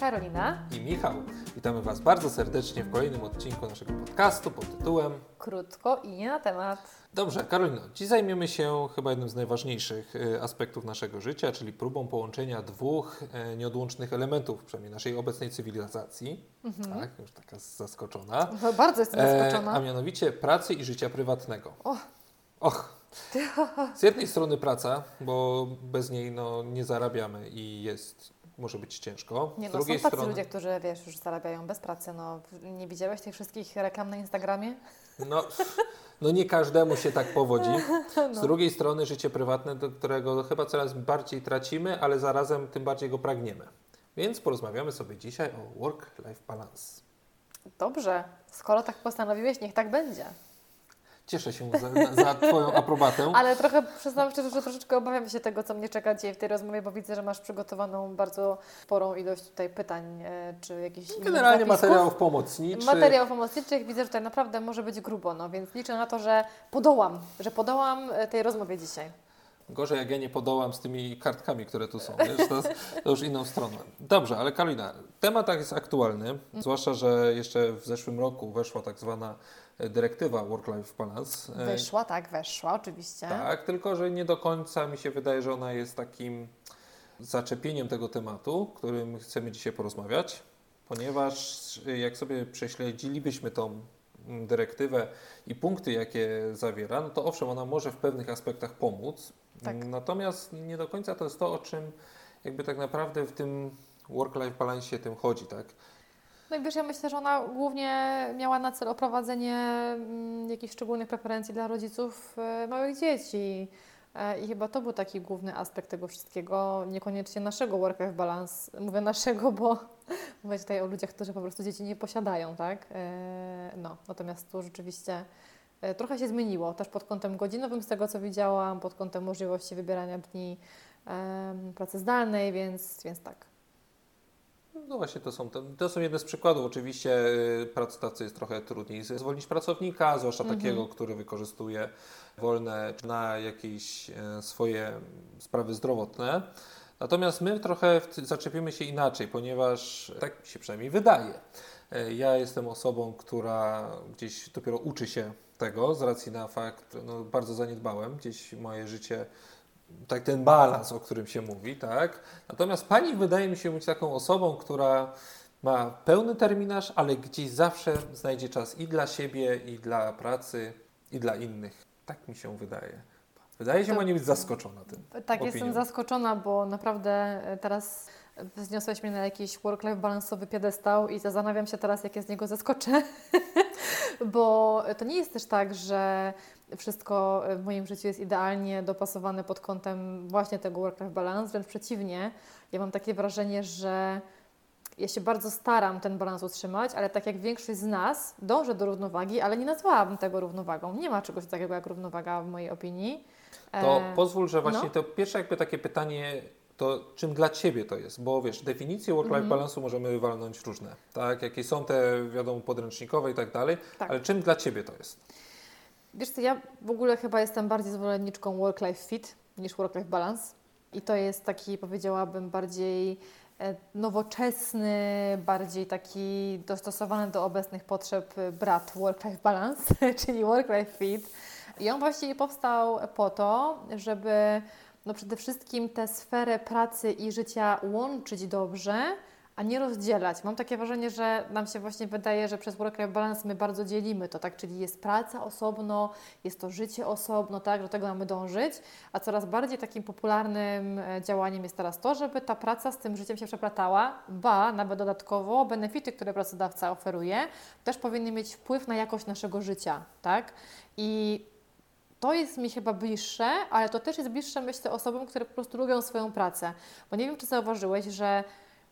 Karolina. i Michał. Witamy Was bardzo serdecznie w kolejnym odcinku naszego podcastu pod tytułem Krótko i nie na temat. Dobrze, Karolino, dziś zajmiemy się chyba jednym z najważniejszych y, aspektów naszego życia, czyli próbą połączenia dwóch e, nieodłącznych elementów, przynajmniej naszej obecnej cywilizacji. Tak, już taka zaskoczona. No, bardzo jestem E, zaskoczona. a mianowicie pracy i życia prywatnego. Och. Och. Z jednej strony praca, bo bez niej no, nie zarabiamy i jest, może być ciężko. Nie no, są tacy strony, ludzie, którzy wiesz, już zarabiają bez pracy. No, nie widziałeś tych wszystkich reklam na Instagramie? no, no nie każdemu się tak powodzi. Z No. drugiej strony życie prywatne, do którego chyba coraz bardziej tracimy, ale zarazem tym bardziej go pragniemy. Więc porozmawiamy sobie dzisiaj o work-life balance. Dobrze, skoro tak postanowiłeś, niech tak będzie. Cieszę się za, za Twoją aprobatę. Ale trochę przyznam szczerze, że troszeczkę obawiam się tego, co mnie czeka dzisiaj w tej rozmowie, bo widzę, że masz przygotowaną bardzo sporą ilość tutaj pytań, e, czy jakichś innych Generalnie materiałów pomocniczych. Materiał pomocniczych widzę, że tutaj naprawdę może być grubo, no więc liczę na to, że podołam, że podołam e, tej rozmowie dzisiaj. Gorzej jak ja nie podołam z tymi kartkami, które tu są, wiesz, to, to już inną stronę. Dobrze, ale Karolina, temat tak jest aktualny, zwłaszcza, że jeszcze w zeszłym roku weszła tak zwana dyrektywa Work-Life Balance. E, Weszła, tak, weszła oczywiście. Tak, tylko że nie do końca mi się wydaje, że ona jest takim zaczepieniem tego tematu, którym chcemy dzisiaj porozmawiać, ponieważ e, jak sobie prześledzilibyśmy tą mm, dyrektywę i punkty, jakie zawiera, no to owszem, ona może w pewnych aspektach pomóc, Tak. natomiast nie do końca to jest to, o czym jakby tak naprawdę w tym work-life balance tym chodzi, tak? No i wiesz, ja myślę, że ona głównie miała na celu oprowadzenie mm, jakichś szczególnych preferencji dla rodziców e, małych dzieci. E, I chyba to był taki główny aspekt tego wszystkiego, niekoniecznie naszego work-life balance. Mówię naszego, bo mówię tutaj o ludziach, którzy po prostu dzieci nie posiadają, tak? E, No, natomiast tu rzeczywiście trochę się zmieniło, też pod kątem godzinowym, z tego co widziałam, pod kątem możliwości wybierania dni pracy zdalnej, więc, więc tak. No właśnie, to są, to, są jedne z przykładów. Oczywiście y, pracodawcy jest trochę trudniej zwolnić pracownika, zwłaszcza Mhm. takiego, który wykorzystuje wolne na jakieś e, swoje sprawy zdrowotne. Natomiast my trochę zaczepimy się inaczej, ponieważ tak mi się przynajmniej wydaje. E, Ja jestem osobą, która gdzieś dopiero uczy się tego z racji na fakt, no bardzo zaniedbałem gdzieś moje życie, tak ten balans, o którym się mówi, tak? Natomiast pani wydaje mi się być taką osobą, która ma pełny terminarz, ale gdzieś zawsze znajdzie czas i dla siebie, i dla pracy, i dla innych. Tak mi się wydaje. Wydaje się pani być zaskoczona tym. Tak, opinią. jestem zaskoczona, bo naprawdę e, teraz wzniosłeś mnie na jakiś work-life balansowy piedestał i zastanawiam się teraz, jak ja z niego zaskoczę. bo to nie jest też tak, że wszystko w moim życiu jest idealnie dopasowane pod kątem właśnie tego work-life balance, wręcz przeciwnie. Ja mam takie wrażenie, że ja się bardzo staram ten balans utrzymać, ale tak jak większość z nas dążę do równowagi, ale nie nazwałabym tego równowagą. Nie ma czegoś takiego jak równowaga w mojej opinii. To E, pozwól, że właśnie no. to pierwsze jakby takie pytanie, to czym dla Ciebie to jest? Bo wiesz, definicje work-life Mhm. balansu możemy wywalnąć różne, tak? Jakie są te, wiadomo, podręcznikowe i tak dalej, Tak. ale czym dla Ciebie to jest? Wiesz co, ja w ogóle chyba jestem bardziej zwolenniczką work-life fit niż work-life balance. I to jest taki, powiedziałabym, bardziej e, nowoczesny, bardziej taki dostosowany do obecnych potrzeb e, brat work-life balance, czyli work-life fit. I on właściwie powstał po to, żeby no przede wszystkim tę sferę pracy i życia łączyć dobrze, a nie rozdzielać. Mam takie wrażenie, że nam się właśnie wydaje, że przez work-life balance my bardzo dzielimy to, tak? Czyli jest praca osobno, jest to życie osobno, tak? Do tego mamy dążyć, a coraz bardziej takim popularnym e, działaniem jest teraz to, żeby ta praca z tym życiem się przeplatała, ba, nawet dodatkowo benefity, które pracodawca oferuje, też powinny mieć wpływ na jakość naszego życia, tak? I to jest mi chyba bliższe, ale to też jest bliższe, myślę, osobom, które po prostu lubią swoją pracę. Bo nie wiem, czy zauważyłeś, że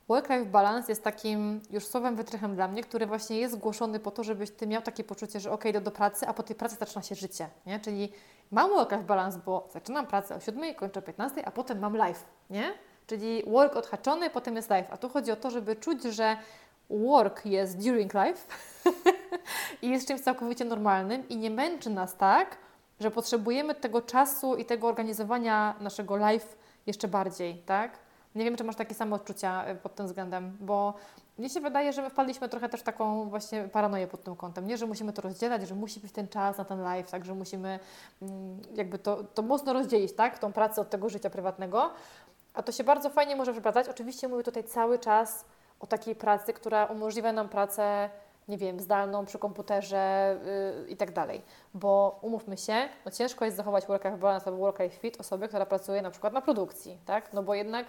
work-life balance jest takim już słowem wytrychem dla mnie, który właśnie jest zgłoszony po to, żebyś Ty miał takie poczucie, że ok, idę do pracy, a po tej pracy zaczyna się życie, nie? Czyli mam work-life balance, bo zaczynam pracę o 7, kończę o 15, a potem mam life, nie? Czyli work odhaczony, potem jest life. A tu chodzi o to, żeby czuć, że work jest during life i jest czymś całkowicie normalnym i nie męczy nas tak, że potrzebujemy tego czasu i tego organizowania naszego life jeszcze bardziej, tak? Nie wiem, czy masz takie same odczucia y, pod tym względem, bo mnie się wydaje, że my wpadliśmy trochę też taką właśnie paranoję pod tym kątem, nie? Że musimy to rozdzielać, że musi być ten czas na ten live, tak? Że musimy mm, jakby to, to mocno rozdzielić, tak? Tą pracę od tego życia prywatnego. A to się bardzo fajnie może wyplatać. Oczywiście mówię tutaj cały czas o takiej pracy, która umożliwia nam pracę, nie wiem, zdalną przy komputerze yy, i tak dalej. Bo umówmy się, no ciężko jest zachować work-life balance albo work-life fit osobie, która pracuje na przykład na produkcji, tak? No bo jednak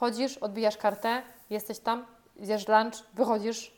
wchodzisz, odbijasz kartę, jesteś tam, zjesz lunch, wychodzisz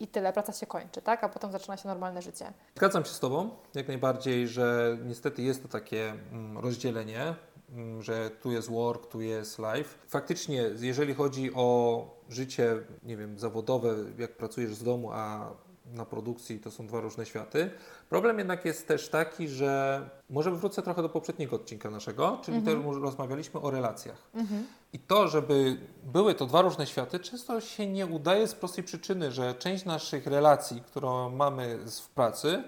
i tyle, praca się kończy, tak? A potem zaczyna się normalne życie. Zgadzam się z Tobą, jak najbardziej, że niestety jest to takie mm, rozdzielenie, mm, że tu jest work, tu jest life. Faktycznie, jeżeli chodzi o życie, nie wiem, zawodowe, jak pracujesz z domu, a na produkcji to są dwa różne światy. Problem jednak jest też taki, że może wrócę trochę do poprzedniego odcinka naszego, czyli mhm. też rozmawialiśmy o relacjach. Mhm. I to, żeby były to dwa różne światy, często się nie udaje z prostej przyczyny, że część naszych relacji, którą mamy w pracy,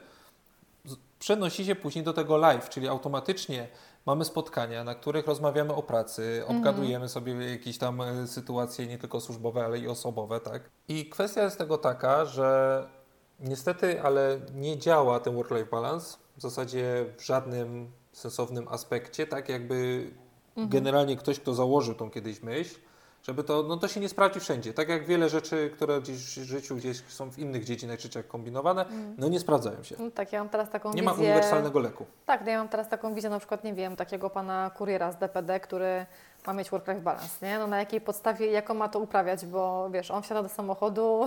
przenosi się później do tego live, czyli automatycznie mamy spotkania, na których rozmawiamy o pracy, mhm. obgadujemy sobie jakieś tam e, sytuacje nie tylko służbowe, ale i osobowe, tak? I kwestia jest tego taka, że Niestety, ale nie działa ten work-life balance w zasadzie w żadnym sensownym aspekcie, tak jakby mhm. generalnie ktoś, kto założył tą kiedyś myśl, żeby to, no to się nie sprawdzi wszędzie. Tak jak wiele rzeczy, które gdzieś w życiu gdzieś są w innych dziedzinach życia kombinowane, mm. no nie sprawdzają się. No tak, ja mam teraz taką nie wizję... Nie ma uniwersalnego leku. Tak, no ja mam teraz taką wizję na przykład, nie wiem, takiego pana kuriera z DPD, który ma mieć work-life balance, nie? No na jakiej podstawie, jaką ma to uprawiać, bo wiesz, on wsiada do samochodu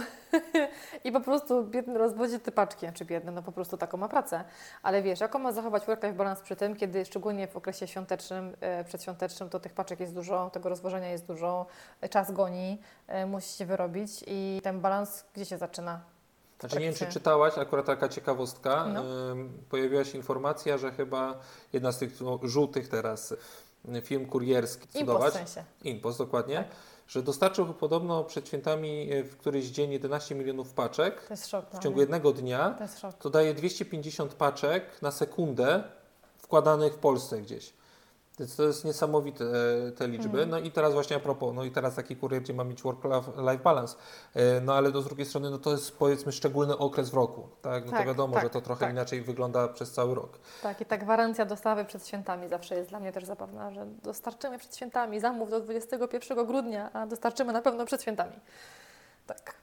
i po prostu biedny rozwodzi typaczki, czy biedny, no po prostu taką ma pracę. Ale wiesz, jaką ma zachować work-life balance przy tym, kiedy szczególnie w okresie świątecznym, e, przedświątecznym, to tych paczek jest dużo, tego rozwożenia jest dużo, czas goni, e, musi się wyrobić i ten balans gdzie się zaczyna? Znaczy, nie wiem, czy czytałaś, akurat taka ciekawostka. No. Pojawiła się informacja, że chyba jedna z tych no, żółtych teraz film kurierski cudować. Impost w sensie. Impost, dokładnie. Tak. Że dostarczył podobno przed świętami e, w któryś dzień 11 milionów paczek. To jest szok. W ciągu jednego dnia. To, jest szok. to daje 250 paczek na sekundę wkładanych w Polsce gdzieś. Więc to jest niesamowite e, te liczby. Mhm. No i teraz właśnie a propos, no i teraz taki kurier, gdzie ma mieć work-life balance. E, no ale z drugiej strony, no to jest powiedzmy szczególny okres w roku. Tak, no tak, to wiadomo, tak, że to trochę tak. inaczej wygląda przez cały rok. Tak, i ta gwarancja dostawy przed świętami zawsze jest dla mnie też zabawna, że dostarczymy przed świętami, zamów do 21 grudnia, a dostarczymy na pewno przed świętami. Tak.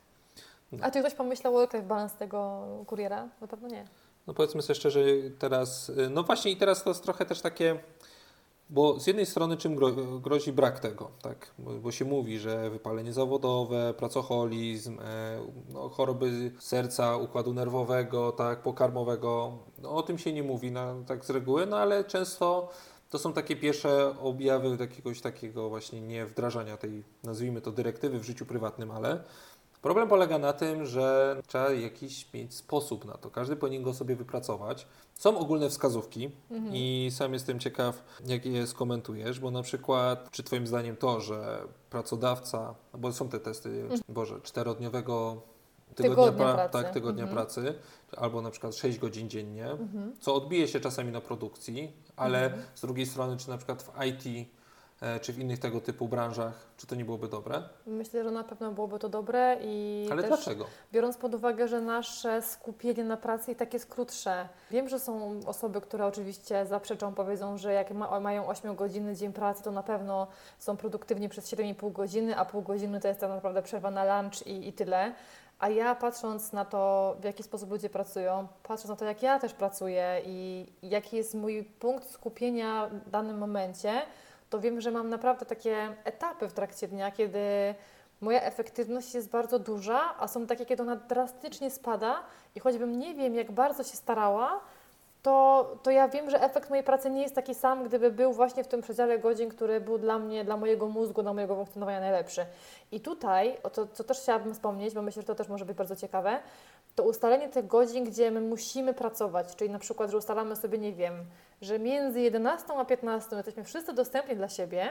No. A czy ktoś pomyślał o work-life balance tego kuriera? Na pewno nie. No powiedzmy sobie szczerze, teraz, y, no właśnie i teraz to jest trochę też takie bo z jednej strony czym grozi brak tego, tak? Bo, bo się mówi, że wypalenie zawodowe, pracoholizm, e, no, choroby serca, układu nerwowego, tak, pokarmowego, no, o tym się nie mówi tak z reguły, no ale często to są takie pierwsze objawy jakiegoś takiego właśnie nie wdrażania tej, nazwijmy to, dyrektywy w życiu prywatnym, ale Problem polega na tym, że trzeba jakiś mieć sposób na to. Każdy powinien go sobie wypracować. Są ogólne wskazówki mhm. i sam jestem ciekaw, jak je skomentujesz, bo na przykład, czy Twoim zdaniem to, że pracodawca, bo są te testy, mhm. Boże, czterodniowego tygodnia, tygodnia pra, pracy, tak, tygodnia mhm. pracy albo na przykład 6 godzin dziennie, mhm. co odbije się czasami na produkcji, ale mhm. z drugiej strony, czy na przykład w IT czy w innych tego typu branżach, czy to nie byłoby dobre? Myślę, że na pewno byłoby to dobre i Ale dlaczego? biorąc pod uwagę, że nasze skupienie na pracy i tak jest krótsze. Wiem, że są osoby, które oczywiście zaprzeczą, powiedzą, że jak ma, mają 8 godziny dzień pracy, to na pewno są produktywni przez 7,5 godziny, a pół godziny to jest tak naprawdę przerwa na lunch i, i tyle. A ja patrząc na to, w jaki sposób ludzie pracują, patrząc na to, jak ja też pracuję i jaki jest mój punkt skupienia w danym momencie, to wiem, że mam naprawdę takie etapy w trakcie dnia, kiedy moja efektywność jest bardzo duża, a są takie, kiedy ona drastycznie spada i choćbym nie wiem, jak bardzo się starała, to, to ja wiem, że efekt mojej pracy nie jest taki sam, gdyby był właśnie w tym przedziale godzin, który był dla mnie, dla mojego mózgu, dla mojego funkcjonowania najlepszy. I tutaj, o to, co też chciałabym wspomnieć, bo myślę, że to też może być bardzo ciekawe, to ustalenie tych godzin, gdzie my musimy pracować, czyli na przykład, że ustalamy sobie, nie wiem, że między 11 a 15 jesteśmy wszyscy dostępni dla siebie,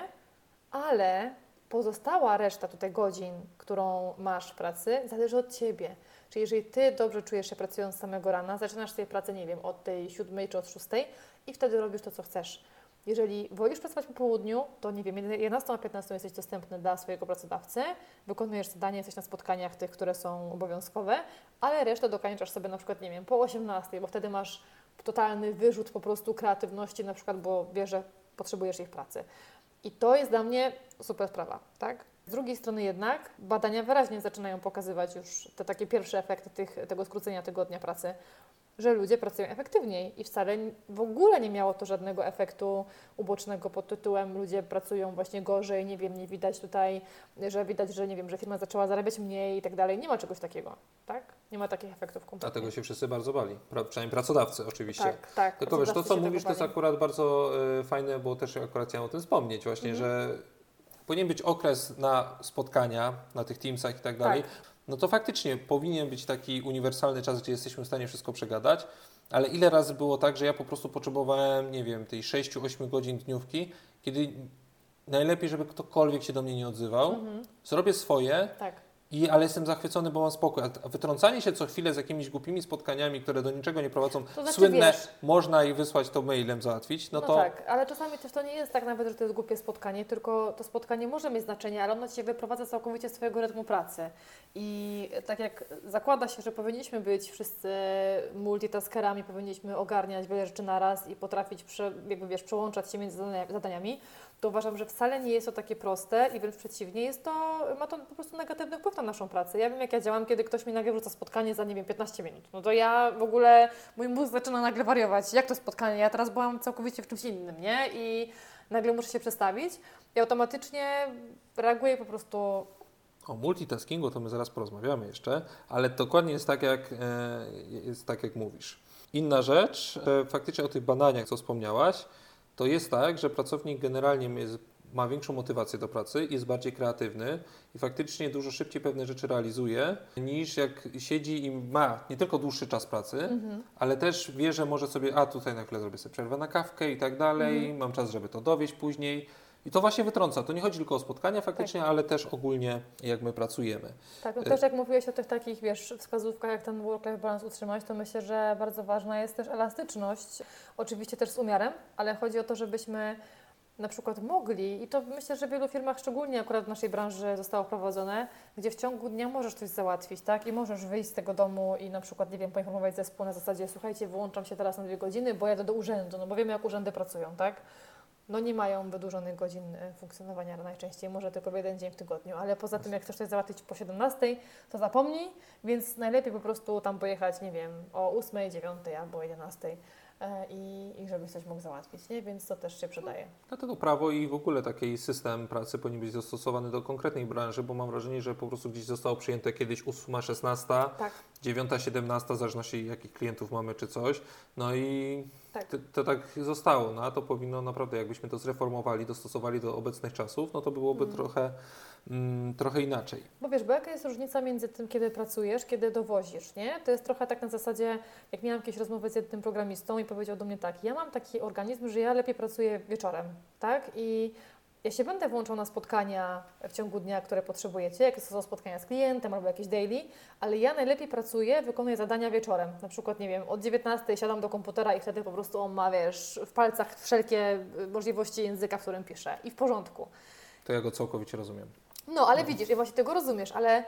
ale pozostała reszta tutaj godzin, którą masz w pracy, zależy od Ciebie. Czyli jeżeli Ty dobrze czujesz się pracując z samego rana, zaczynasz sobie pracę, nie wiem, od tej siódmej czy od szóstej i wtedy robisz to, co chcesz. Jeżeli wolisz pracować po południu, to nie wiem, 11 a 15 jesteś dostępny dla swojego pracodawcy, wykonujesz zadanie, jesteś na spotkaniach tych, które są obowiązkowe, ale resztę dokańczasz sobie na przykład, nie wiem, po 18, bo wtedy masz totalny wyrzut po prostu kreatywności, na przykład, bo wiesz, że potrzebujesz ich pracy. I to jest dla mnie super sprawa, tak? Z drugiej strony jednak badania wyraźnie zaczynają pokazywać już te takie pierwsze efekty tych, tego skrócenia tygodnia pracy że ludzie pracują efektywniej i wcale w ogóle nie miało to żadnego efektu ubocznego pod tytułem ludzie pracują właśnie gorzej, nie wiem, nie widać tutaj, że widać, że nie wiem, że firma zaczęła zarabiać mniej i tak dalej. Nie ma czegoś takiego, tak? Nie ma takich efektów kompletnie. Dlatego się wszyscy bardzo bali, pra, przynajmniej pracodawcy oczywiście. Tak, tak. Tylko wiesz, to co mówisz to jest akurat bardzo y, fajne, bo też akurat chciałem o tym wspomnieć właśnie, mhm. że powinien być okres na spotkania, na tych Teamsach i tak dalej, tak no to faktycznie powinien być taki uniwersalny czas, gdzie jesteśmy w stanie wszystko przegadać, ale ile razy było tak, że ja po prostu potrzebowałem, nie wiem, tej 6-8 godzin dniówki, kiedy najlepiej, żeby ktokolwiek się do mnie nie odzywał, mhm. zrobię swoje, tak. I, ale jestem zachwycony, bo mam spokój. A wytrącanie się co chwilę z jakimiś głupimi spotkaniami, które do niczego nie prowadzą, to znaczy, słynne, wiesz, można ich wysłać to mailem załatwić, no, no to... tak, ale czasami też to nie jest tak nawet, że to jest głupie spotkanie, tylko to spotkanie może mieć znaczenie, ale ono Cię wyprowadza całkowicie z Twojego rytmu pracy. I tak jak zakłada się, że powinniśmy być wszyscy multitaskerami, powinniśmy ogarniać wiele rzeczy na raz i potrafić, prze, jakby wiesz, przełączać się między zadaniami, to uważam, że wcale nie jest to takie proste i wręcz przeciwnie, jest to, ma to po prostu negatywny wpływ na naszą pracę. Ja wiem, jak ja działam, kiedy ktoś mi nagle wrzuca spotkanie za, nie wiem, 15 minut. No to ja w ogóle, mój mózg zaczyna nagle wariować. Jak to spotkanie? Ja teraz byłam całkowicie w czymś innym, nie? I nagle muszę się przestawić i automatycznie reaguję po prostu o multitaskingu to my zaraz porozmawiamy jeszcze, ale dokładnie jest tak, jak, e, jest tak, jak mówisz. Inna rzecz, faktycznie o tych badaniach, co wspomniałaś, to jest tak, że pracownik generalnie ma większą motywację do pracy, jest bardziej kreatywny i faktycznie dużo szybciej pewne rzeczy realizuje, niż jak siedzi i ma nie tylko dłuższy czas pracy, mhm. ale też wie, że może sobie, a tutaj na chwilę zrobię sobie przerwę na kawkę i tak dalej, mhm. mam czas, żeby to dowieść później i to właśnie wytrąca. To nie chodzi tylko o spotkania faktycznie, tak. ale też ogólnie jak my pracujemy. Tak, no też jak mówiłeś o tych takich, wiesz, wskazówkach, jak ten work-life balance utrzymać, to myślę, że bardzo ważna jest też elastyczność. Oczywiście też z umiarem, ale chodzi o to, żebyśmy na przykład mogli, i to myślę, że w wielu firmach, szczególnie akurat w naszej branży zostało wprowadzone, gdzie w ciągu dnia możesz coś załatwić, tak? I możesz wyjść z tego domu i na przykład, nie wiem, poinformować zespół na zasadzie, słuchajcie, wyłączam się teraz na dwie godziny, bo jadę do urzędu, no bo wiemy, jak urzędy pracują, tak? No nie mają wydłużonych godzin e, funkcjonowania najczęściej, może tylko jeden dzień w tygodniu, ale poza tym jak chcesz coś załatwić po 17, to zapomnij, więc najlepiej po prostu tam pojechać, nie wiem, o 8, 9 albo 11 E, i, i żebyś coś mógł załatwić, nie? więc to też się przydaje. No, dlatego prawo i w ogóle taki system pracy powinien być dostosowany do konkretnej branży, bo mam wrażenie, że po prostu gdzieś zostało przyjęte kiedyś 8, 16, tak. 9, 17, w zależności jakich klientów mamy czy coś. No i tak. To, to, tak zostało, no a to powinno naprawdę, jakbyśmy to zreformowali, dostosowali do obecnych czasów, no to byłoby mm. trochę mm, trochę inaczej. Bo wiesz, bo jaka jest różnica między tym, kiedy pracujesz, kiedy dowozisz, nie? To jest trochę tak na zasadzie, jak miałam jakieś rozmowy z jednym programistą i powiedział do mnie tak, ja mam taki organizm, że ja lepiej pracuję wieczorem, tak? I ja się będę włączał na spotkania w ciągu dnia, które potrzebujecie, jak to są spotkania z klientem albo jakieś daily, ale ja najlepiej pracuję, wykonuję zadania wieczorem. Na przykład, nie wiem, od 19 siadam do komputera i wtedy po prostu omawiasz w palcach wszelkie możliwości języka, w którym piszę. I w porządku. To ja go całkowicie rozumiem. No, ale widzisz, i właśnie tego rozumiesz, ale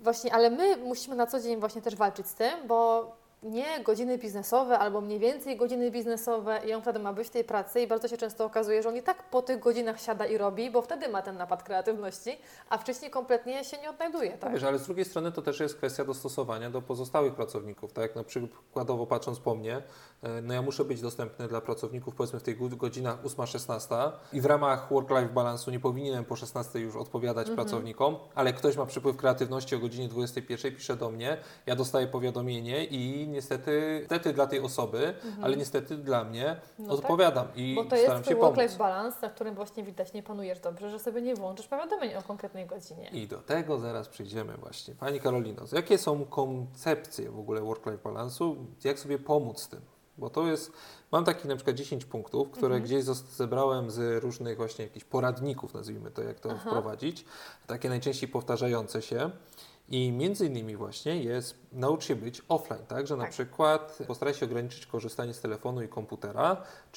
właśnie, ale my musimy na co dzień właśnie też walczyć z tym, bo nie godziny biznesowe albo mniej więcej godziny biznesowe i on wtedy ma być w tej pracy i bardzo się często okazuje, że on i tak po tych godzinach siada i robi, bo wtedy ma ten napad kreatywności, a wcześniej kompletnie się nie odnajduje. Tak? Wiesz, ale z drugiej strony to też jest kwestia dostosowania do pozostałych pracowników, tak? No przykładowo patrząc po mnie, e, no ja muszę być dostępny dla pracowników powiedzmy w tych godzinach 8-16 i w ramach work-life balansu nie powinienem po 16 już odpowiadać mhm. pracownikom, ale ktoś ma przypływ kreatywności o godzinie 21, pisze do mnie, ja dostaję powiadomienie i niestety, niestety dla tej osoby, mhm. ale niestety dla mnie no odpowiadam tak. i Bo to staram jest work-life balance, na którym właśnie widać nie panujesz dobrze, że sobie nie włączysz powiadomień o konkretnej godzinie. I do tego zaraz przyjdziemy właśnie. Pani Karolino, jakie są koncepcje w ogóle work-life balansu? Jak sobie pomóc tym? Bo to jest, mam takich na przykład 10 punktów, które mhm. gdzieś zebrałem z różnych właśnie jakichś poradników, nazwijmy to, jak to Aha. wprowadzić. Takie najczęściej powtarzające się. I między innymi właśnie jest naucz się być offline, tak? Że na Tak. przykład postaraj się ograniczyć korzystanie z telefonu i komputera,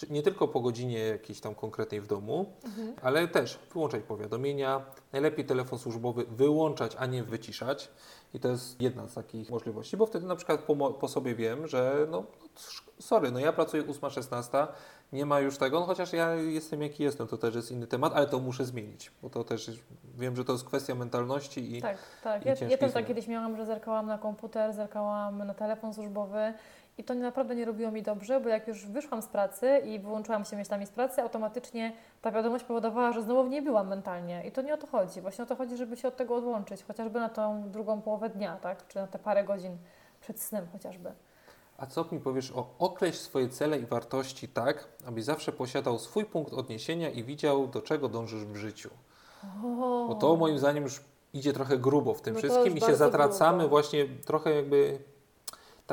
nie tylko po godzinie jakiejś tam konkretnej w domu, Mhm. ale też wyłączać powiadomienia. Najlepiej telefon służbowy wyłączać, a nie wyciszać. I to jest jedna z takich możliwości, bo wtedy na przykład po, po sobie wiem, że no sz- sorry, no ja pracuję 8-16, nie ma już tego, no chociaż ja jestem jaki jestem, to też jest inny temat, ale to muszę zmienić, bo to też wiem, że to jest kwestia mentalności i Tak, tak. i Ja, ja też tak kiedyś miałam, że zerkałam na komputer, zerkałam na telefon służbowy i to naprawdę nie robiło mi dobrze, bo jak już wyszłam z pracy i wyłączyłam się myślami z pracy, automatycznie ta wiadomość powodowała, że znowu w niej byłam mentalnie. I to nie o to chodzi. Właśnie o to chodzi, żeby się od tego odłączyć, chociażby na tą drugą połowę dnia, tak? Czy na te parę godzin przed snem chociażby. A co mi powiesz o określ swoje cele i wartości tak, abyś zawsze posiadał swój punkt odniesienia i widział, do czego dążysz w życiu? O, Bo to moim zdaniem już idzie trochę grubo w tym No wszystkim i się zatracamy grubo. właśnie trochę jakby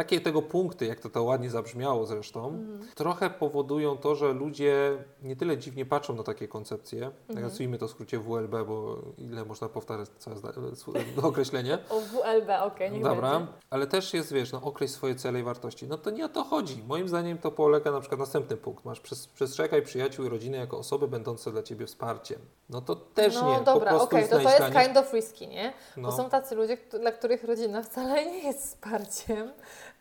takie tego punkty, jak to to ładnie zabrzmiało zresztą, Mhm. trochę powodują to, że ludzie nie tyle dziwnie patrzą na takie koncepcje, Mhm. nazwijmy to w skrócie WLB, bo ile można powtarzać całe zda- sł- określenie, O WLB, okej, niech Dobra, będzie. ale też jest, wiesz, no określ swoje cele i wartości. No to nie o to chodzi. Moim zdaniem to polega na przykład następny punkt. Masz przestrzegaj przyjaciół i rodzinę jako osoby będące dla Ciebie wsparciem. No to też no nie, dobra, po prostu okej, to to znajdź jest kind of risky, nie? no, Bo są tacy ludzie, dla których rodzina wcale nie jest wsparciem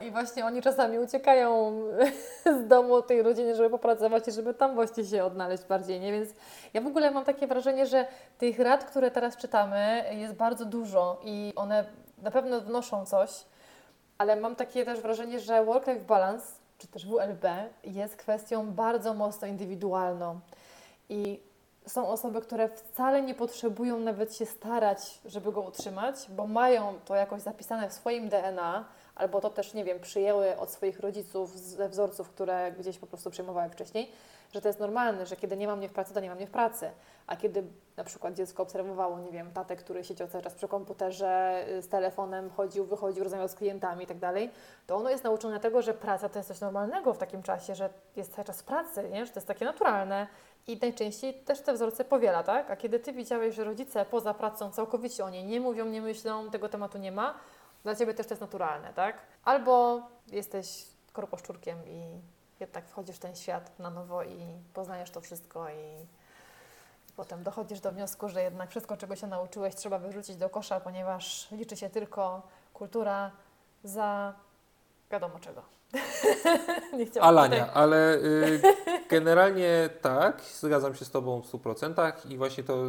i właśnie oni czasami uciekają z domu tej rodziny, żeby popracować i żeby tam właśnie się odnaleźć bardziej, nie? Więc ja w ogóle mam takie wrażenie, że tych rad, które teraz czytamy jest bardzo dużo i one na pewno wnoszą coś, ale mam takie też wrażenie, że work-life balance, czy też WLB jest kwestią bardzo mocno indywidualną i są osoby, które wcale nie potrzebują nawet się starać, żeby go utrzymać, bo mają to jakoś zapisane w swoim DNA, albo to też, nie wiem, przyjęły od swoich rodziców ze wzorców, które gdzieś po prostu przyjmowały wcześniej, że to jest normalne, że kiedy nie mam mnie w pracy, to nie mam mnie w pracy. A kiedy na przykład dziecko obserwowało, nie wiem, tatę, który siedział cały czas przy komputerze, y, z telefonem, chodził, wychodził, rozmawiał z klientami i tak dalej, to ono jest nauczone tego, że praca to jest coś normalnego w takim czasie, że jest cały czas w pracy, nie? że to jest takie naturalne. I najczęściej też te wzorce powiela, tak? A kiedy ty widziałeś, że rodzice poza pracą całkowicie o niej nie mówią, nie myślą, tego tematu nie ma, dla ciebie też to jest naturalne, tak? Albo jesteś korposzczurkiem i jednak wchodzisz w ten świat na nowo i poznajesz to wszystko i potem dochodzisz do wniosku, że jednak wszystko, czego się nauczyłeś, trzeba wyrzucić do kosza, ponieważ liczy się tylko kultura za wiadomo czego. nie chciałam Alania, ale y, generalnie tak, zgadzam się z Tobą w 100% i właśnie to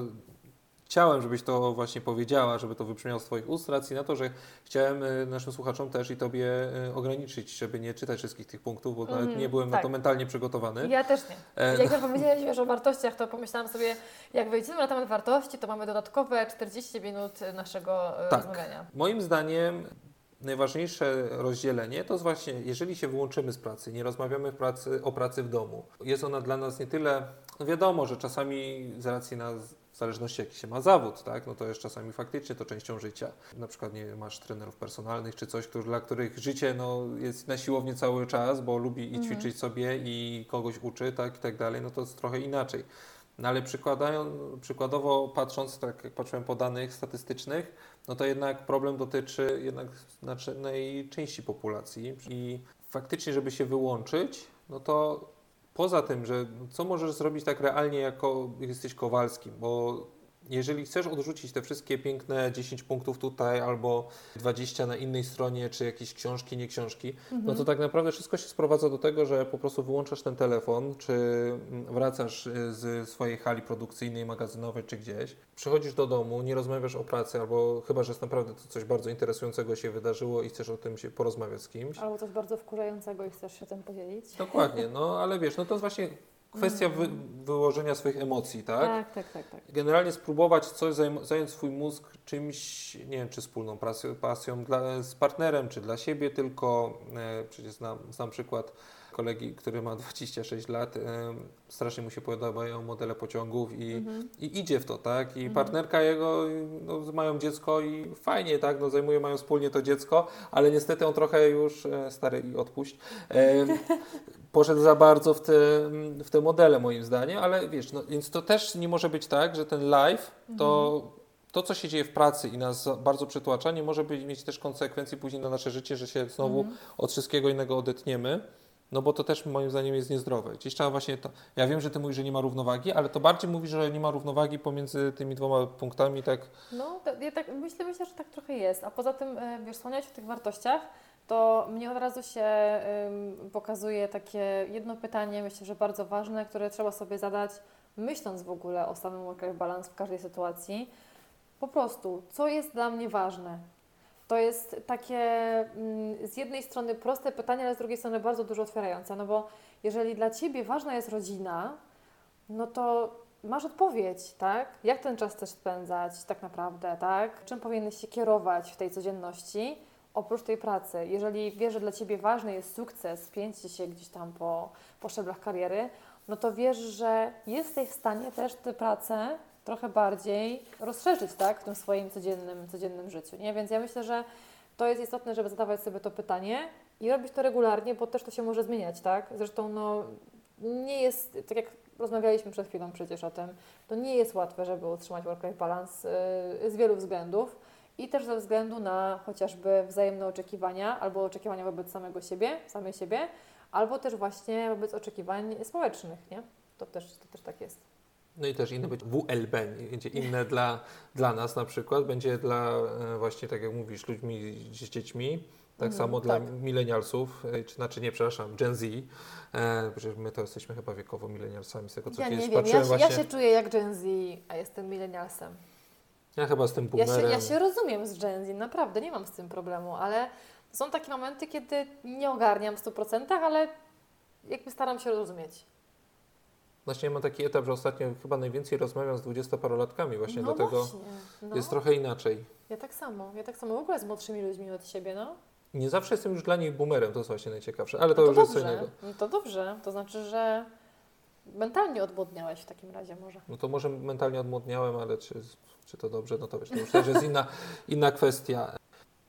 chciałem, żebyś to właśnie powiedziała, żeby to wybrzmiało z Twoich ust, racji na to, że chciałem y, naszym słuchaczom też i Tobie y, ograniczyć, żeby nie czytać wszystkich tych punktów, bo nawet Mhm, nie byłem na tak. to mentalnie przygotowany. Ja też nie. E, Jak ja powiedziałeś wiesz, o wartościach, to pomyślałam sobie, jak wejdziemy na temat wartości, to mamy dodatkowe 40 minut naszego e, Tak. rozmawiania. Moim zdaniem najważniejsze rozdzielenie to jest właśnie, jeżeli się wyłączymy z pracy, nie rozmawiamy w pracy, o pracy w domu, jest ona dla nas nie tyle, no wiadomo, że czasami z racji na zależności jaki się ma zawód, tak, no to jest czasami faktycznie to częścią życia. Na przykład nie masz trenerów personalnych czy coś, dla których życie no, jest na siłowni cały czas, bo lubi i Mhm. ćwiczyć sobie i kogoś uczy, tak i tak dalej, no to jest trochę inaczej. No ale przykładowo patrząc, tak jak patrzyłem po danych statystycznych, no to jednak problem dotyczy jednak znacznej części populacji i faktycznie, żeby się wyłączyć, no to poza tym, że co możesz zrobić tak realnie, jako jesteś Kowalskim, bo jeżeli chcesz odrzucić te wszystkie piękne 10 punktów tutaj albo 20 na innej stronie, czy jakieś książki, nie książki, no to tak naprawdę wszystko się sprowadza do tego, że po prostu wyłączasz ten telefon, czy mm, wracasz y, z swojej hali produkcyjnej, magazynowej, czy gdzieś, przychodzisz do domu, nie rozmawiasz o pracy, albo chyba, że jest naprawdę to coś bardzo interesującego się wydarzyło i chcesz o tym się porozmawiać z kimś. Albo coś bardzo wkurzającego i chcesz się tym podzielić. Dokładnie, no ale wiesz, no to jest właśnie kwestia wy, wyłożenia swoich emocji, tak? tak, tak, tak. tak. Generalnie spróbować coś, zająć swój mózg czymś, nie wiem, czy wspólną pasją, pasją dla, z partnerem, czy dla siebie tylko. E, przecież znam, znam przykład kolegi, który ma 26 lat, e, strasznie mu się podobają modele pociągów i, Mhm. i idzie w to, tak? I Mhm. partnerka jego, no, mają dziecko i fajnie, tak? No, zajmują, mają wspólnie to dziecko, ale niestety on trochę już, e, stary i odpuść, e, poszedł za bardzo w te, w te modele moim zdaniem, ale wiesz, no, więc to też nie może być tak, że ten live to to, co się dzieje w pracy i nas bardzo przytłacza, nie może być, mieć też konsekwencji później na nasze życie, że się znowu Mhm. od wszystkiego innego odetniemy. No bo to też moim zdaniem jest niezdrowe. Gdzieś trzeba właśnie to. Ja wiem, że ty mówisz, że nie ma równowagi, ale to bardziej mówi, że nie ma równowagi pomiędzy tymi dwoma punktami, tak. No, to, ja tak, myślę, myślę, że tak trochę jest. A poza tym, e, wiesz, wspomniałeś o tych wartościach, to mnie od razu się pokazuje takie jedno pytanie, myślę, że bardzo ważne, które trzeba sobie zadać, myśląc w ogóle o samym work-life balance w każdej sytuacji. Po prostu, co jest dla mnie ważne? To jest takie z jednej strony proste pytanie, ale z drugiej strony bardzo dużo otwierające, no bo jeżeli dla Ciebie ważna jest rodzina, no to masz odpowiedź, tak? Jak ten czas chcesz spędzać tak naprawdę, tak? Czym powinieneś się kierować w tej codzienności, oprócz tej pracy? Jeżeli wiesz, że dla Ciebie ważny jest sukces, pięcie się gdzieś tam po, po szczeblach kariery, no to wiesz, że jesteś w stanie też tę pracę trochę bardziej rozszerzyć, tak? W tym swoim codziennym, codziennym życiu, nie? Więc ja myślę, że to jest istotne, żeby zadawać sobie to pytanie i robić to regularnie, bo też to się może zmieniać, tak? Zresztą, no, nie jest, tak jak rozmawialiśmy przed chwilą przecież o tym, to nie jest łatwe, żeby utrzymać work-life balance yy, z wielu względów i też ze względu na chociażby wzajemne oczekiwania albo oczekiwania wobec samego siebie, samej siebie, albo też właśnie wobec oczekiwań społecznych, nie? To też, to też tak jest. No i też inne będzie WLB, będzie inne dla, dla nas na przykład, będzie dla e, właśnie, tak jak mówisz, ludźmi z dziećmi, tak Mhm, samo dla tak. milenialsów, e, czy znaczy nie, przepraszam, Gen Z, e, przecież my to jesteśmy chyba wiekowo milenialsami, z tego co Ja kiedyś nie wiem, ja patrzyłem się, ja właśnie. się czuję jak Gen Z, a jestem millennialsem. Ja chyba z tym Ja się, boomerem. ja się rozumiem z Gen Z, naprawdę, nie mam z tym problemu, ale są takie momenty, kiedy nie ogarniam w 100%, ale jakby staram się rozumieć. Właśnie ja mam taki etap, że ostatnio chyba najwięcej rozmawiam z dwudziestoparolatkami właśnie, no dlatego właśnie, no. jest trochę inaczej. Ja tak samo, ja tak samo w ogóle z młodszymi ludźmi od siebie, no. Nie zawsze jestem już dla nich boomerem, to jest właśnie najciekawsze, ale to, No już jest co dobrze, innego. no to dobrze, to znaczy, że mentalnie odmłodniałeś w takim razie może. No to może mentalnie odmłodniałem, ale czy, czy to dobrze, no to wiesz, to już też jest inna, inna kwestia.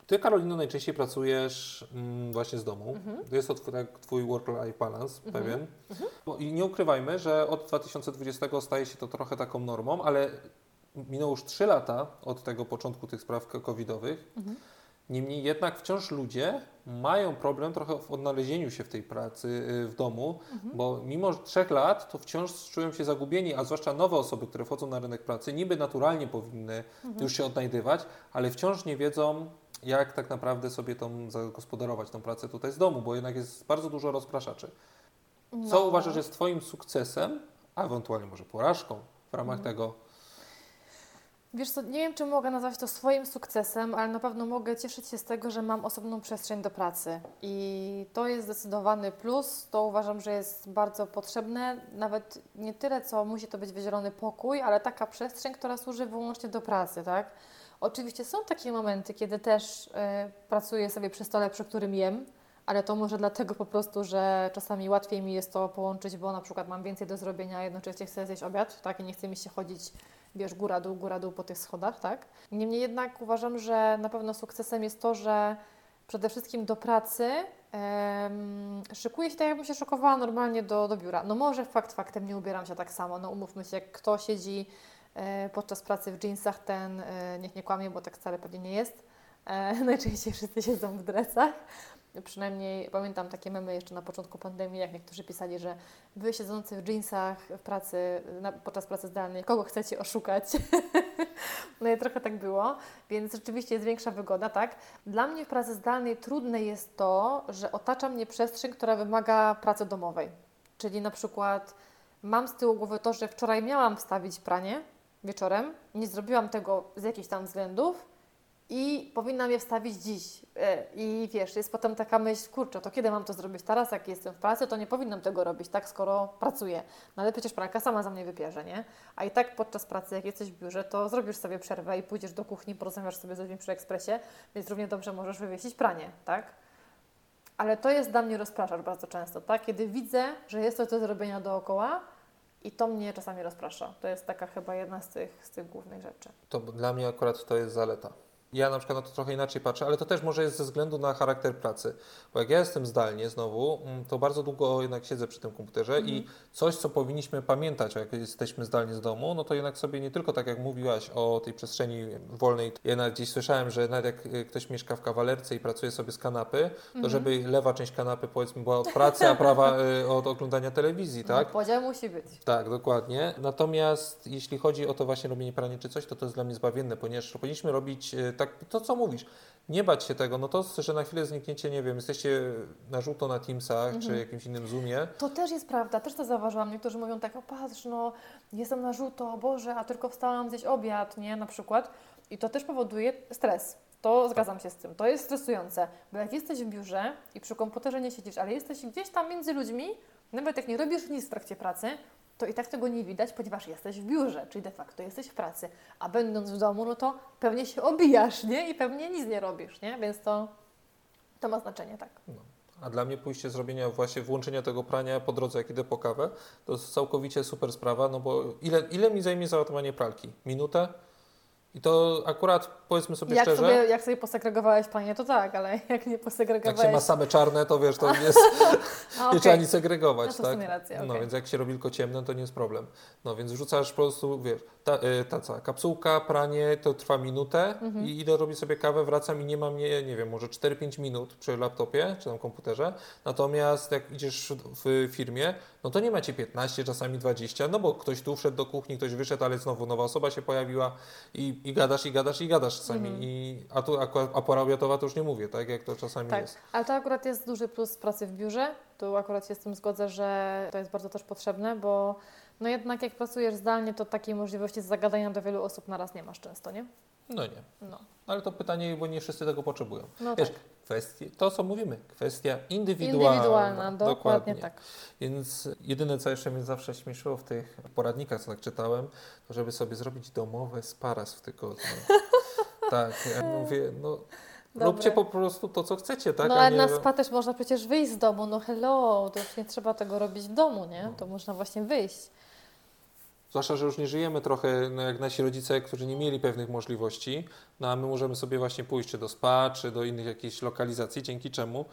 Ty, Karolino, najczęściej pracujesz mm, właśnie z domu. Mhm. To jest to twój, tak, twój work-life balance Mhm. pewien. Mhm. Bo I nie ukrywajmy, że od 2020 staje się to trochę taką normą, ale minęło już 3 lata od tego początku tych spraw covidowych. Mhm. Niemniej jednak wciąż ludzie mają problem trochę w odnalezieniu się w tej pracy y, w domu, Mhm. bo mimo trzech lat to wciąż czują się zagubieni, a zwłaszcza nowe osoby, które wchodzą na rynek pracy, niby naturalnie powinny Mhm. już się odnajdywać, ale wciąż nie wiedzą, jak tak naprawdę sobie tą zagospodarować tą pracę tutaj z domu, bo jednak jest bardzo dużo rozpraszaczy. Co No. uważasz jest Twoim sukcesem, a ewentualnie może porażką w ramach Mhm. tego? Wiesz co, nie wiem, czy mogę nazwać to swoim sukcesem, ale na pewno mogę cieszyć się z tego, że mam osobną przestrzeń do pracy. I to jest zdecydowany plus. To uważam, że jest bardzo potrzebne. Nawet nie tyle, co musi to być wydzielony pokój, ale taka przestrzeń, która służy wyłącznie do pracy, tak? Oczywiście są takie momenty, kiedy też e, pracuję sobie przy stole, przy którym jem, ale to może dlatego po prostu, że czasami łatwiej mi jest to połączyć, bo na przykład mam więcej do zrobienia, jednocześnie chcę zjeść obiad, tak? I nie chce mi się chodzić wiesz, góra dół, góra dół po tych schodach, tak? Niemniej jednak uważam, że na pewno sukcesem jest to, że przede wszystkim do pracy em, szykuję się tak, jakbym się szykowała normalnie do, do biura. No może fakt faktem nie ubieram się tak samo, no umówmy się, jak kto siedzi e, podczas pracy w jeansach, ten e, niech nie kłamie, bo tak wcale pewnie nie jest. E, najczęściej wszyscy siedzą w dresach. Przynajmniej pamiętam takie memy jeszcze na początku pandemii, jak niektórzy pisali, że wy siedzący w jeansach w pracy, na, podczas pracy zdalnej, kogo chcecie oszukać? no i trochę tak było, więc rzeczywiście jest większa wygoda, tak? Dla mnie w pracy zdalnej trudne jest to, że otacza mnie przestrzeń, która wymaga pracy domowej. Czyli na przykład mam z tyłu głowy to, że wczoraj miałam wstawić pranie wieczorem, nie zrobiłam tego z jakichś tam względów, i powinnam je wstawić dziś. E, I wiesz, jest potem taka myśl, kurczę, to kiedy mam to zrobić teraz, jak jestem w pracy, to nie powinnam tego robić, tak, skoro pracuję. No ale przecież pralka sama za mnie wypierze, nie? A i tak podczas pracy, jak jesteś w biurze, to zrobisz sobie przerwę i pójdziesz do kuchni, porozmawiasz sobie z ludźmi przy ekspresie, więc równie dobrze możesz wywiesić pranie, tak? Ale to jest dla mnie rozpraszacz bardzo często, tak? Kiedy widzę, że jest to do zrobienia dookoła i to mnie czasami rozprasza. To jest taka chyba jedna z tych, z tych głównych rzeczy. To dla mnie akurat to jest zaleta. Ja na przykład na to trochę inaczej patrzę, ale to też może jest ze względu na charakter pracy. Bo jak ja jestem zdalnie znowu, mm, to bardzo długo jednak siedzę przy tym komputerze i coś, co powinniśmy pamiętać, jak jesteśmy zdalnie z domu, no to jednak sobie nie tylko tak jak mówiłaś o tej przestrzeni wolnej, ja nawet gdzieś słyszałem, że nawet jak y, ktoś mieszka w kawalerce i pracuje sobie z kanapy, to żeby lewa część kanapy powiedzmy była od pracy, a prawa y, od oglądania telewizji, tak? No, podział musi być. Tak, dokładnie. Natomiast jeśli chodzi o to właśnie robienie prania czy coś, to to jest dla mnie zbawienne, ponieważ powinniśmy robić e, tak, to co mówisz, nie bać się tego, no to, że na chwilę znikniecie, nie wiem, jesteście na żółto na Teamsach czy jakimś innym Zoomie, To też jest prawda, też to zauważyłam. Niektórzy mówią tak, o patrz, no jestem na żółto, o Boże, a tylko wstałam zjeść obiad, nie, na przykład. I to też powoduje stres. To zgadzam się z tym. To jest stresujące, bo jak jesteś w biurze i przy komputerze nie siedzisz, ale jesteś gdzieś tam między ludźmi, nawet jak nie robisz nic w trakcie pracy, to i tak tego nie widać, ponieważ jesteś w biurze, czyli de facto jesteś w pracy. A będąc w domu, no to pewnie się obijasz, nie? I pewnie nic nie robisz, nie? Więc to, to ma znaczenie, tak. A dla mnie pójście zrobienia właśnie włączenia tego prania po drodze, jak idę po kawę, to jest całkowicie super sprawa, no bo ile, ile mi zajmie załadowanie pralki? Minutę? I to akurat powiedzmy sobie Jak szczerze, sobie, jak sobie posegregowałeś panie, to tak, ale jak nie jak posegregowałeś... się ma same czarne, to wiesz, to nie jest, A, nie trzeba nic segregować, No to tak? racja, No więc jak się robi tylko ciemne, to nie jest problem. No więc wrzucasz po prostu, wiesz, ta, y, taca, kapsułka, pranie, to trwa minutę Mhm. i idę robić sobie kawę, wracam i nie mam, nie, nie wiem, może 4-5 minut przy laptopie czy tam komputerze. Natomiast jak idziesz w firmie, no to nie macie 15, czasami 20, no bo ktoś tu wszedł do kuchni, ktoś wyszedł, ale znowu nowa osoba się pojawiła i, i gadasz, i gadasz, i gadasz czasami. Mhm. I, a tu akurat, a pora obiadowa to już nie mówię, tak? Jak to czasami Tak, jest. ale to akurat jest duży plus pracy w biurze. Tu akurat się z tym zgodzę, że to jest bardzo też potrzebne, bo no jednak jak pracujesz zdalnie, to takiej możliwości zagadania do wielu osób na raz nie masz często, nie? No nie. No, Ale to pytanie, bo nie wszyscy tego potrzebują. no Wiesz, tak. kwestie, to co mówimy, kwestia indywidualna. Indywidualna, dokładnie, tak. Więc jedyne, co jeszcze mnie zawsze śmieszyło w tych poradnikach, co tak czytałem, to żeby sobie zrobić domowe spa raz w tygodniu. tak, ja mówię, no Dobre. róbcie po prostu to, co chcecie, tak? no ale nie... na spa też można przecież wyjść z domu, no hello, to już nie trzeba tego robić w domu, nie? No. To można właśnie wyjść. Zwłaszcza, że już nie żyjemy trochę no, jak nasi rodzice, którzy nie mieli pewnych możliwości, no a my możemy sobie właśnie pójść czy do spa, czy do innych jakichś lokalizacji, dzięki czemu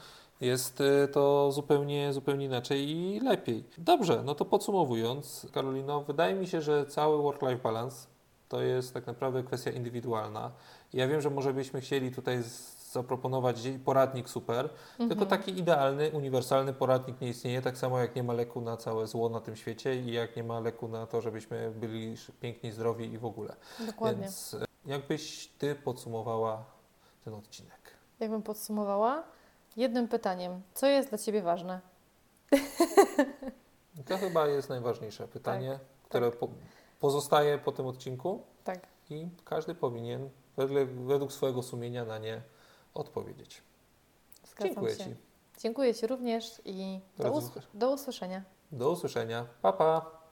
jest y, to zupełnie, zupełnie inaczej i lepiej. Dobrze, no to podsumowując, Karolino, wydaje mi się, że cały work-life balance to jest tak naprawdę kwestia indywidualna. Ja wiem, że może byśmy chcieli tutaj zaproponować poradnik super, Mhm. tylko taki idealny, uniwersalny poradnik nie istnieje, tak samo jak nie ma leku na całe zło na tym świecie i jak nie ma leku na to, żebyśmy byli piękni, zdrowi i w ogóle. Dokładnie. Więc e, jakbyś Ty podsumowała ten odcinek? Jakbym podsumowała? Jednym pytaniem. Co jest dla Ciebie ważne? To chyba jest najważniejsze pytanie, Tak, które po, pozostaje po tym odcinku Tak. i każdy powinien wedle, według swojego sumienia na nie odpowiedzieć. Zgadzam Dziękuję się. Ci. Dziękuję Ci również i do, do usłyszenia. Do usłyszenia. Pa, pa.